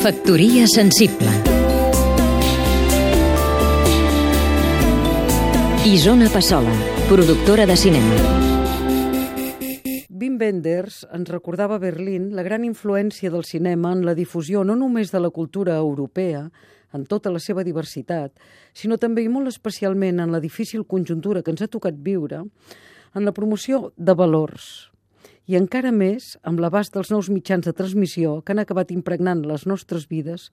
Factoria sensible. Isona Passola, productora de cinema. Wim Wenders ens recordava a Berlín la gran influència del cinema en la difusió no només de la cultura europea, en tota la seva diversitat, sinó també i molt especialment en la difícil conjuntura que ens ha tocat viure, en la promoció de valors, i encara més amb l'abast dels nous mitjans de transmissió que han acabat impregnant les nostres vides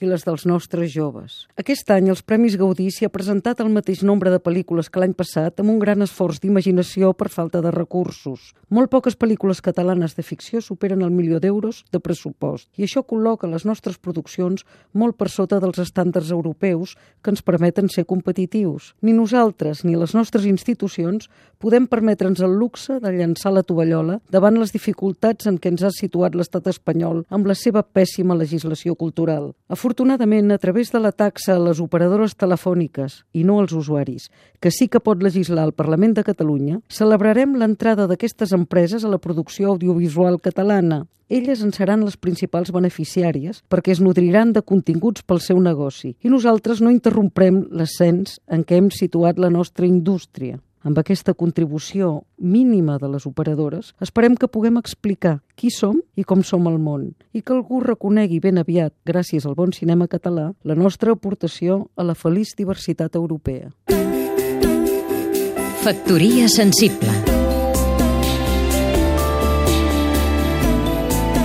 i les dels nostres joves. Aquest any els Premis Gaudí s'hi ha presentat el mateix nombre de pel·lícules que l'any passat amb un gran esforç d'imaginació per falta de recursos. Molt poques pel·lícules catalanes de ficció superen el milió d'euros de pressupost i això col·loca les nostres produccions molt per sota dels estàndards europeus que ens permeten ser competitius. Ni nosaltres ni les nostres institucions podem permetre'ns el luxe de llançar la tovallola davant les dificultats en què ens ha situat l'estat espanyol amb la seva pèssima legislació cultural. Afortunadament, a través de la taxa a les operadores telefòniques i no als usuaris, que sí que pot legislar el Parlament de Catalunya, celebrarem l'entrada d'aquestes empreses a la producció audiovisual catalana. Elles en seran les principals beneficiàries perquè es nodriran de continguts pel seu negoci i nosaltres no interromprem l'ascens en què hem situat la nostra indústria amb aquesta contribució mínima de les operadores, esperem que puguem explicar qui som i com som al món i que algú reconegui ben aviat, gràcies al bon cinema català, la nostra aportació a la feliç diversitat europea. Factoria sensible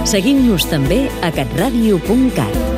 Seguim-nos també a catradio.cat